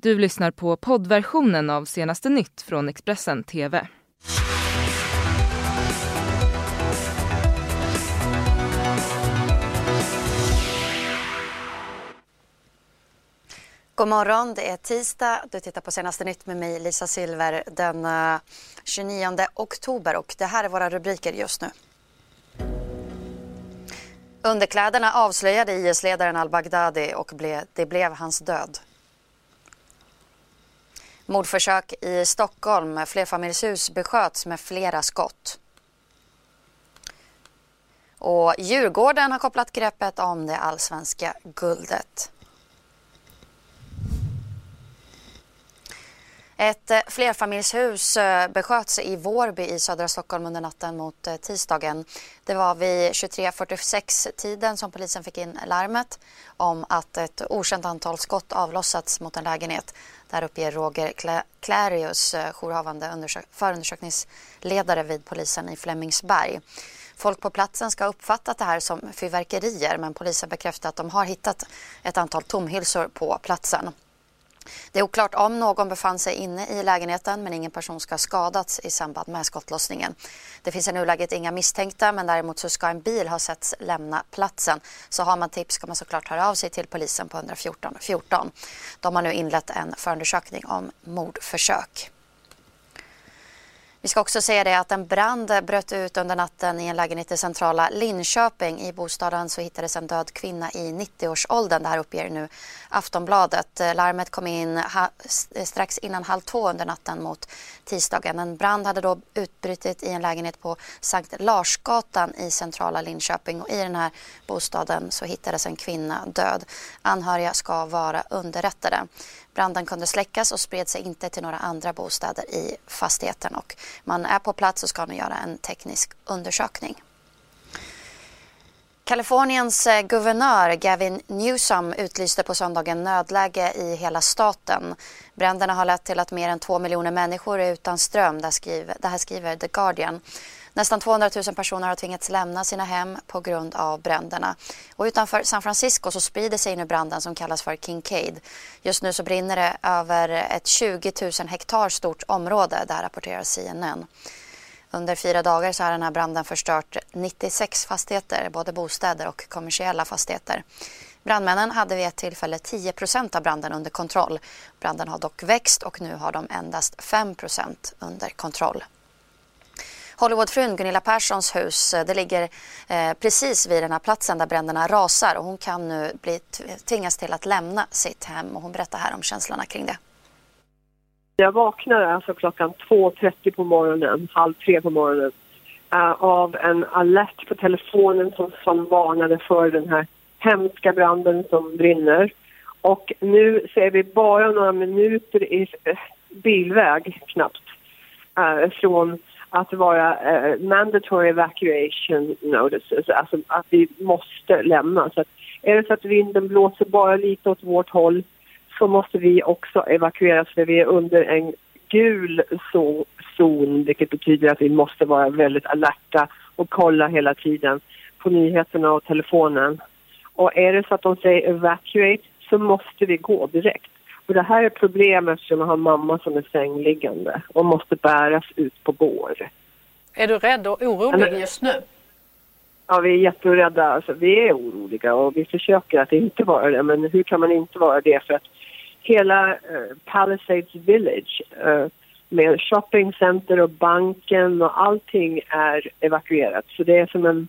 Du lyssnar på poddversionen av senaste nytt från Expressen TV. God morgon, det är tisdag. Du tittar på senaste nytt med mig Lisa Silver den eh, 29 oktober och det här är våra rubriker just nu. Underkläderna avslöjade IS-ledaren al-Baghdadi och det blev hans död. Mordförsök i Stockholm. Flerfamiljshus besköts med flera skott. Och Djurgården har kopplat greppet om det allsvenska guldet. Ett eh, flerfamiljshus eh, besköts i Vårby i södra Stockholm under natten mot eh, tisdagen. Det var vid 23.46-tiden som polisen fick in larmet om att ett okänt antal skott avlossats mot en lägenhet. Där uppger Roger Clarius, jourhavande förundersökningsledare vid polisen i Flemingsberg. Folk på platsen ska ha uppfattat det här som fyrverkerier men polisen bekräftar att de har hittat ett antal tomhylsor på platsen. Det är oklart om någon befann sig inne i lägenheten men ingen person ska ha skadats i samband med skottlossningen. Det finns i nuläget inga misstänkta men däremot så ska en bil ha setts lämna platsen. Så har man tips ska man såklart höra av sig till polisen på 114 14. De har nu inlett en förundersökning om mordförsök. Vi ska också säga det att en brand bröt ut under natten i en lägenhet i centrala Linköping. I bostaden så hittades en död kvinna i 90-årsåldern. Det här uppger nu Aftonbladet. Larmet kom in strax innan halv två under natten mot tisdagen. En brand hade då utbrutit i en lägenhet på Sankt Larsgatan i centrala Linköping. Och I den här bostaden så hittades en kvinna död. Anhöriga ska vara underrättade. Branden kunde släckas och spred sig inte till några andra bostäder i fastigheten och man är på plats och ska nu göra en teknisk undersökning. Kaliforniens eh, guvernör Gavin Newsom utlyste på söndagen nödläge i hela staten. Bränderna har lett till att mer än två miljoner människor är utan ström, det här skriver The Guardian. Nästan 200 000 personer har tvingats lämna sina hem på grund av bränderna. Och utanför San Francisco så sprider sig nu branden som kallas för Kincaid. Just nu så brinner det över ett 20 000 hektar stort område, där rapporterar CNN. Under fyra dagar så har den här branden förstört 96 fastigheter, både bostäder och kommersiella fastigheter. Brandmännen hade vid ett tillfälle 10% av branden under kontroll. Branden har dock växt och nu har de endast 5% under kontroll. Hollywoodfrun Gunilla Perssons hus eh, det ligger eh, precis vid den här platsen där bränderna rasar och hon kan nu bli tvingas till att lämna sitt hem och hon berättar här om känslorna kring det. Jag vaknar alltså klockan 2.30 på morgonen, halv tre på morgonen eh, av en alert på telefonen som, som varnade för den här hemska branden som brinner. Och nu ser vi bara några minuter i eh, bilväg knappt uh, från att vara uh, mandatory evacuation notices, alltså att vi måste lämna. Så att är det så att vinden blåser bara lite åt vårt håll så måste vi också evakueras för vi är under en gul zon, vilket betyder att vi måste vara väldigt alerta och kolla hela tiden på nyheterna och telefonen. Och är det så att de säger evacuate så måste vi gå direkt. Och det här är problem eftersom jag har mamma som är sängliggande och måste bäras ut på bår. Är du rädd och orolig just nu? Ja, vi är jätterädda. Alltså, vi är oroliga och vi försöker att inte vara det. Men hur kan man inte vara det? För att hela uh, Palisades Village uh, med shoppingcenter och banken och allting är evakuerat. Så det är som en,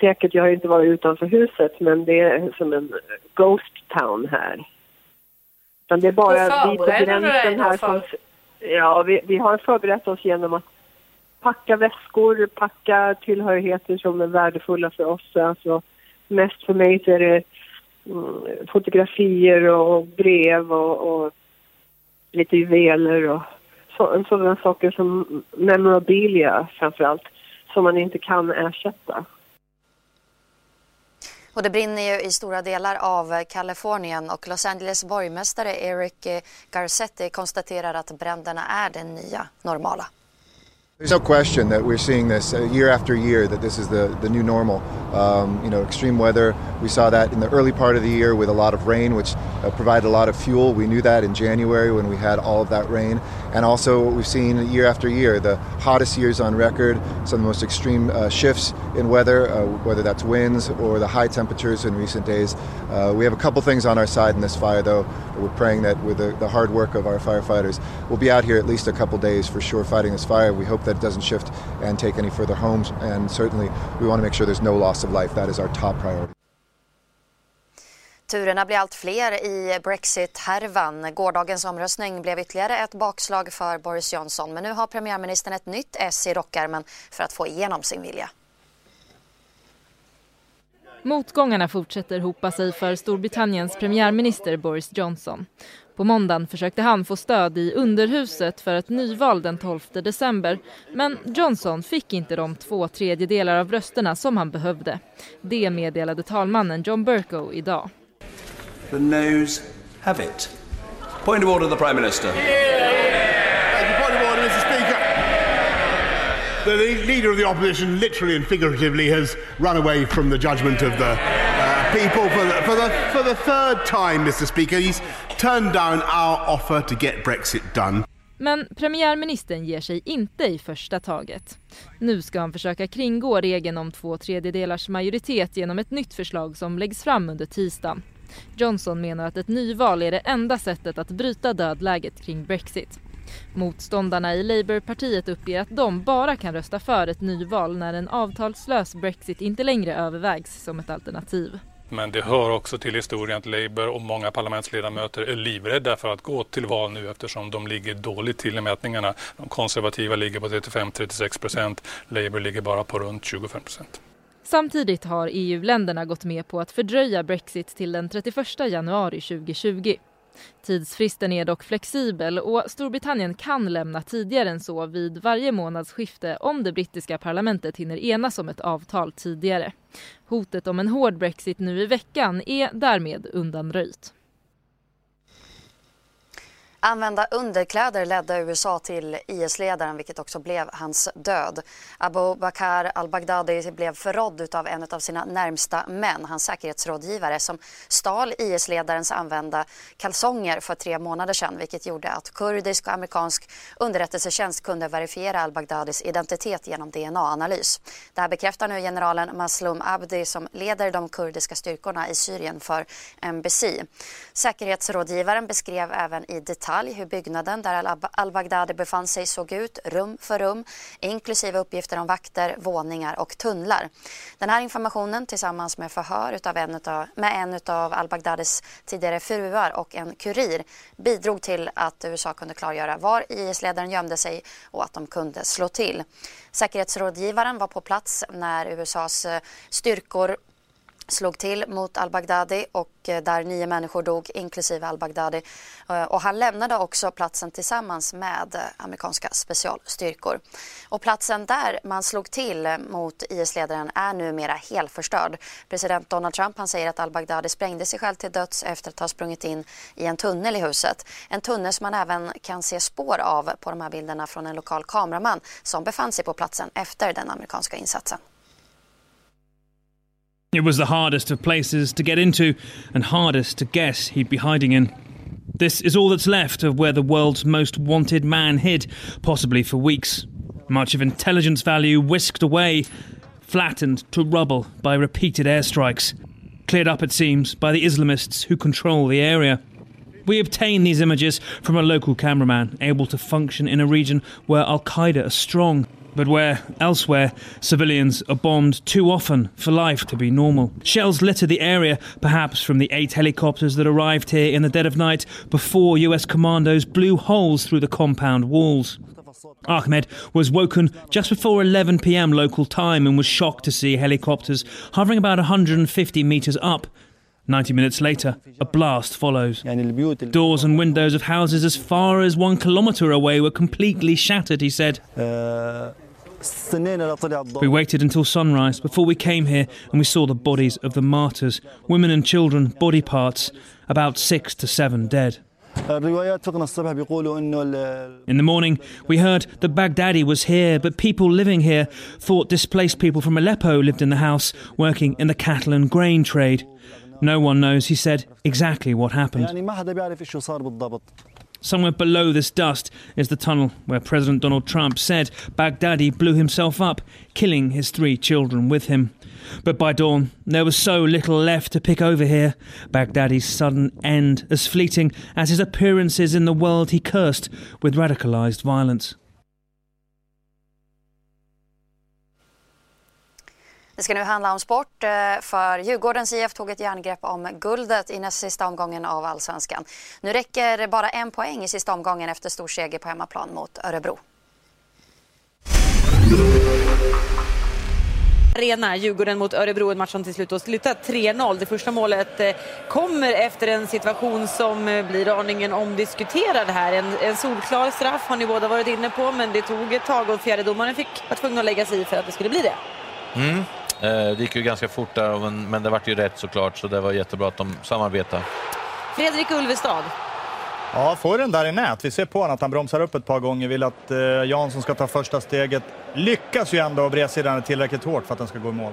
säkert, jag har inte varit utanför huset, men det är som en ghost town här. Utan det är bara vi på gränsen här som... Ja, vi, vi har förberett oss genom att packa väskor, packa tillhörigheter som är värdefulla för oss. Alltså, mest för mig så är det mm, fotografier och brev och, och lite juveler och så, sådana saker som memorabilia framför allt, som man inte kan ersätta. Och det brinner ju i stora delar av Kalifornien och Los Angeles borgmästare Eric Garcetti konstaterar att bränderna är det nya normala. There's no question that we're seeing this uh, year after year that this is the, the new normal. Um, you know, extreme weather. We saw that in the early part of the year with a lot of rain, which uh, provided a lot of fuel. We knew that in January when we had all of that rain. And also what we've seen year after year, the hottest years on record, some of the most extreme uh, shifts in weather, uh, whether that's winds or the high temperatures in recent days. Uh, we have a couple things on our side in this fire, though. We're praying that with the, the hard work of our firefighters, we'll be out here at least a couple days for sure fighting this fire. We hope that it doesn't shift and take any further homes. And certainly, we want to make sure there's no loss of life. That is our top priority. Turerna blir allt fler i Brexit-härvan. Gårdagens omröstning blev ytterligare ett bakslag för Boris Johnson. Men nu har premiärministern ett nytt S i rockärmen för att få igenom sin vilja. Motgångarna fortsätter hopa sig för Storbritanniens premiärminister Boris Johnson. På måndagen försökte han få stöd i underhuset för ett nyval den 12 december men Johnson fick inte de två tredjedelar av rösterna som han behövde. Det meddelade talmannen John Bercow idag. The noes have it. Point of order, the Prime Minister. Point of order, Mr Speaker. The leader of the opposition, literally and figuratively, has run away from the judgment of the uh, people for the, for, the, for the third time, Mr Speaker. He's turned down our offer to get Brexit done. Men premiärministern ger sig inte i första taget. Nu ska han försöka kringgå regeln om två tredjedelars majoritet genom ett nytt förslag som läggs fram under tisdagen. Johnson menar att ett nyval är det enda sättet att bryta dödläget kring Brexit. Motståndarna i Labourpartiet uppger att de bara kan rösta för ett nyval när en avtalslös Brexit inte längre övervägs som ett alternativ. Men det hör också till historien att Labour och många parlamentsledamöter är livrädda för att gå till val nu eftersom de ligger dåligt till i mätningarna. De konservativa ligger på 35-36 procent, Labour ligger bara på runt 25 procent. Samtidigt har EU-länderna gått med på att fördröja Brexit till den 31 januari 2020. Tidsfristen är dock flexibel och Storbritannien kan lämna tidigare än så vid varje månadsskifte om det brittiska parlamentet hinner enas om ett avtal tidigare. Hotet om en hård Brexit nu i veckan är därmed undanröjt. Använda underkläder ledde USA till IS-ledaren vilket också blev hans död. Abu Bakr al-Baghdadi blev förrådd av en av sina närmsta män, hans säkerhetsrådgivare som stal IS-ledarens använda kalsonger för tre månader sedan vilket gjorde att kurdisk och amerikansk underrättelsetjänst kunde verifiera al-Baghdadis identitet genom DNA-analys. Det här bekräftar nu generalen Maslum Abdi som leder de kurdiska styrkorna i Syrien för NBC. Säkerhetsrådgivaren beskrev även i detalj detalj hur byggnaden där al-Baghdadi befann sig såg ut rum för rum inklusive uppgifter om vakter, våningar och tunnlar. Den här informationen tillsammans med förhör utav en utav, med en av al-Baghdadis tidigare fruar och en kurir bidrog till att USA kunde klargöra var IS-ledaren gömde sig och att de kunde slå till. Säkerhetsrådgivaren var på plats när USAs eh, styrkor slog till mot al-Baghdadi och eh, där nio människor dog, inklusive al-Baghdadi. Eh, och han lämnade också platsen tillsammans med eh, amerikanska specialstyrkor. Och platsen där man slog till mot IS-ledaren är numera helförstörd. President Donald Trump han säger att al-Baghdadi sprängde sig själv till döds efter att ha sprungit in i en tunnel i huset. En tunnel som man även kan se spår av på de här bilderna från en lokal kameraman som befann sig på platsen efter den amerikanska insatsen. It was the hardest of places to get into and hardest to guess he'd be hiding in. This is all that's left of where the world's most wanted man hid, possibly for weeks. Much of intelligence value whisked away, flattened to rubble by repeated airstrikes. Cleared up, it seems, by the Islamists who control the area. We obtained these images from a local cameraman able to function in a region where Al Qaeda are strong but where, elsewhere, civilians are bombed too often for life to be normal. Shells litter the area, perhaps from the eight helicopters that arrived here in the dead of night before US commandos blew holes through the compound walls. Ahmed was woken just before 11 pm local time and was shocked to see helicopters hovering about 150 metres up. 90 minutes later, a blast follows. Doors and windows of houses as far as one kilometre away were completely shattered, he said. We waited until sunrise before we came here and we saw the bodies of the martyrs, women and children, body parts, about six to seven dead. In the morning, we heard that Baghdadi was here, but people living here thought displaced people from Aleppo lived in the house, working in the cattle and grain trade. No one knows, he said, exactly what happened. Somewhere below this dust is the tunnel where President Donald Trump said Baghdadi blew himself up, killing his three children with him. But by dawn, there was so little left to pick over here. Baghdadi's sudden end as fleeting as his appearances in the world he cursed with radicalized violence. Det ska nu handla om sport eh, för Djurgårdens IF tog ett järngrepp om guldet i näst sista omgången av allsvenskan. Nu räcker bara en poäng i sista omgången efter stor seger på hemmaplan mot Örebro. Arena, Djurgården mot Örebro, en match som till slut har slutat 3-0. Det första målet eh, kommer efter en situation som eh, blir aningen omdiskuterad här. En, en solklar straff har ni båda varit inne på, men det tog ett tag och fjärdedomaren fick var tvungen att lägga sig i för att det skulle bli det. Mm. Det gick ju ganska fort där, men, det vart ju rätt såklart, så det var jättebra att de samarbetade. Fredrik Ulvestad. Ja, får den där i nät. Vi ser på honom att han bromsar upp ett par gånger, vill att eh, Jansson ska ta första steget. Lyckas ju ändå och bredsidan är tillräckligt hårt för att den ska gå i mål.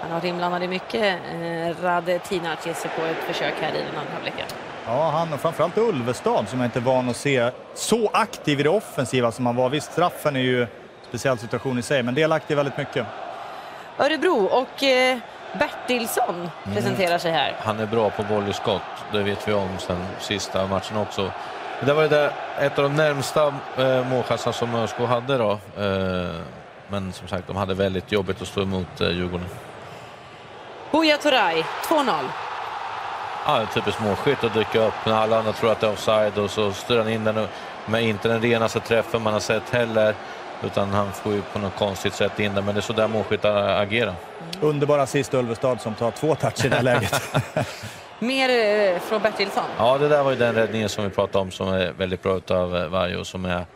Han har varit inblandad i mycket. Eh, Rade Tinac ger sig på ett försök här i den andra halvleken. Ja, han och framförallt Ulvestad som jag inte är van att se så aktiv i det offensiva som han var. Visst, straffen är ju en speciell situation i sig, men delaktig väldigt mycket. Örebro och eh, Bertilsson presenterar sig här. Han är bra på volleyskott, det vet vi om sen sista matchen också. Det var det ett av de närmsta eh, målchanserna som ÖSK hade då. Eh, men som sagt, de hade väldigt jobbigt att stå emot eh, Djurgården. Buya Turay, 2-0. Ja, en typisk målskytt att dyka upp när alla andra tror att det är offside och så styr han in den med inte den renaste träffen man har sett heller. Utan han får ju på något konstigt sätt in den, men det är så där målskyttar agerar. Underbara assist Ulvestad som tar två touch i det här läget. Mer eh, från Bertilsson. Ja, det där var ju den räddningen som vi pratade om som är väldigt bra utav eh, Varjo som är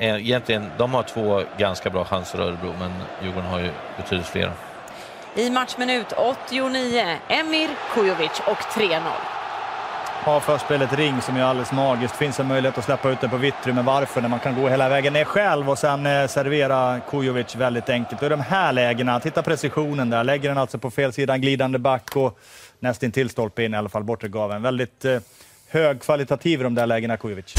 Egentligen, de har två ganska bra chanser Örebro, men Djurgården har ju betydligt fler. I matchminut 89, Emir Kujovic och 3-0. Har förspelet Ring som är alldeles magiskt. Finns en möjlighet att släppa ut den på Vittry, men varför när man kan gå hela vägen ner själv och sen eh, servera Kujovic väldigt enkelt. Och i de här lägena, titta precisionen där, lägger den alltså på fel sida, glidande back och nästintill stolpe in i alla fall, bortre gaven. Väldigt eh, högkvalitativ i de där lägena, Kujovic.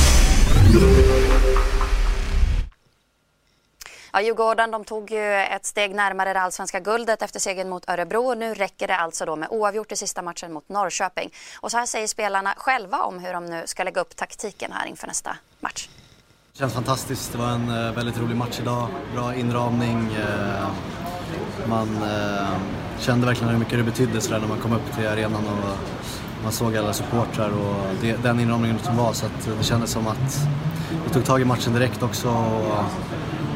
Ja, Djurgården de tog ju ett steg närmare det allsvenska guldet efter segern mot Örebro. Nu räcker det alltså då med oavgjort i sista matchen mot Norrköping. Och så här säger spelarna själva om hur de nu ska lägga upp taktiken här inför nästa match. Det känns fantastiskt. Det var en eh, väldigt rolig match idag. Bra inramning. Eh, man eh, kände verkligen hur mycket det betydde så när man kom upp till arenan och man såg alla supportrar och det, den inramningen som var så att det kändes som att vi tog tag i matchen direkt också. Och,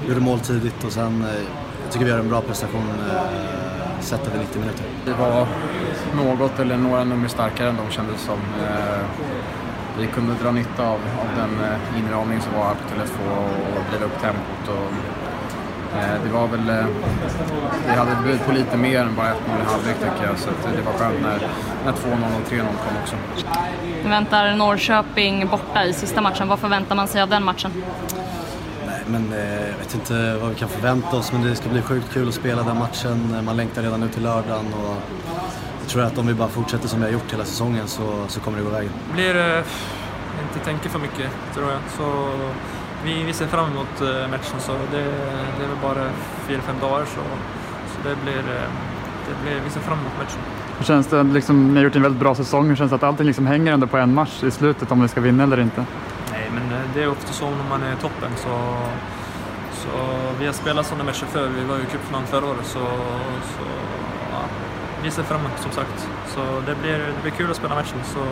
gjorde mål tidigt och sen eh, jag tycker vi gör en bra prestation eh, sett över 90 minuter. Vi var något eller några nummer starkare än de kändes som. Eh, vi kunde dra nytta av, av den eh, inramning som var här på Tele2 och driva upp tempot. Och, det var väl, vi hade bud på lite mer än bara 1-0 i halvlek tycker jag, så det var skönt när, när 2-0 och 3-0 kom också. Vi väntar Norrköping borta i sista matchen. Vad förväntar man sig av den matchen? Men eh, jag vet inte vad vi kan förvänta oss men det ska bli sjukt kul att spela den matchen. Man längtar redan nu till lördagen och jag tror att om vi bara fortsätter som vi har gjort hela säsongen så, så kommer det gå vägen. Det blir eh, inte tänka för mycket tror jag. Så vi, vi ser fram emot eh, matchen så det, det är väl bara fyra, fem dagar så, så det blir, eh, det blir, vi ser fram emot matchen. Hur känns det, liksom, ni har gjort en väldigt bra säsong, hur känns det att allting liksom hänger ändå på en match i slutet om ni ska vinna eller inte? Det är ofta så när man är i toppen. Så, så vi har spelat sådana matcher förr. Vi var ju i cupfinalen förra året. Så, så ja, vi ser fram emot som sagt. Så det blir, det blir kul att spela matchen. Så,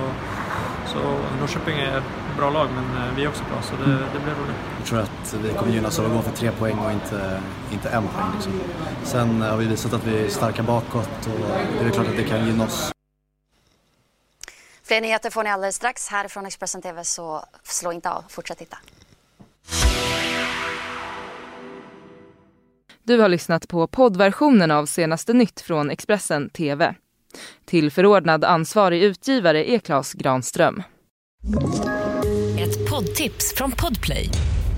så Norrköping är ett bra lag, men eh, vi är också bra. Så det, det blir roligt. Jag tror att vi kommer gynnas av att gå för tre poäng och inte, inte en poäng. Liksom. Sen har vi visat att vi är starka bakåt och det är klart att det kan gynna oss. Fler nyheter får ni alldeles strax härifrån Expressen TV så slå inte av, fortsätt titta. Du har lyssnat på poddversionen av senaste nytt från Expressen TV. Tillförordnad ansvarig utgivare är Klas Granström. poddtips från Podplay.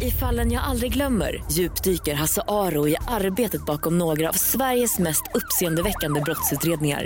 I fallen jag aldrig glömmer djupdyker Hasse Aro i arbetet bakom några av Sveriges mest uppseendeväckande brottsutredningar.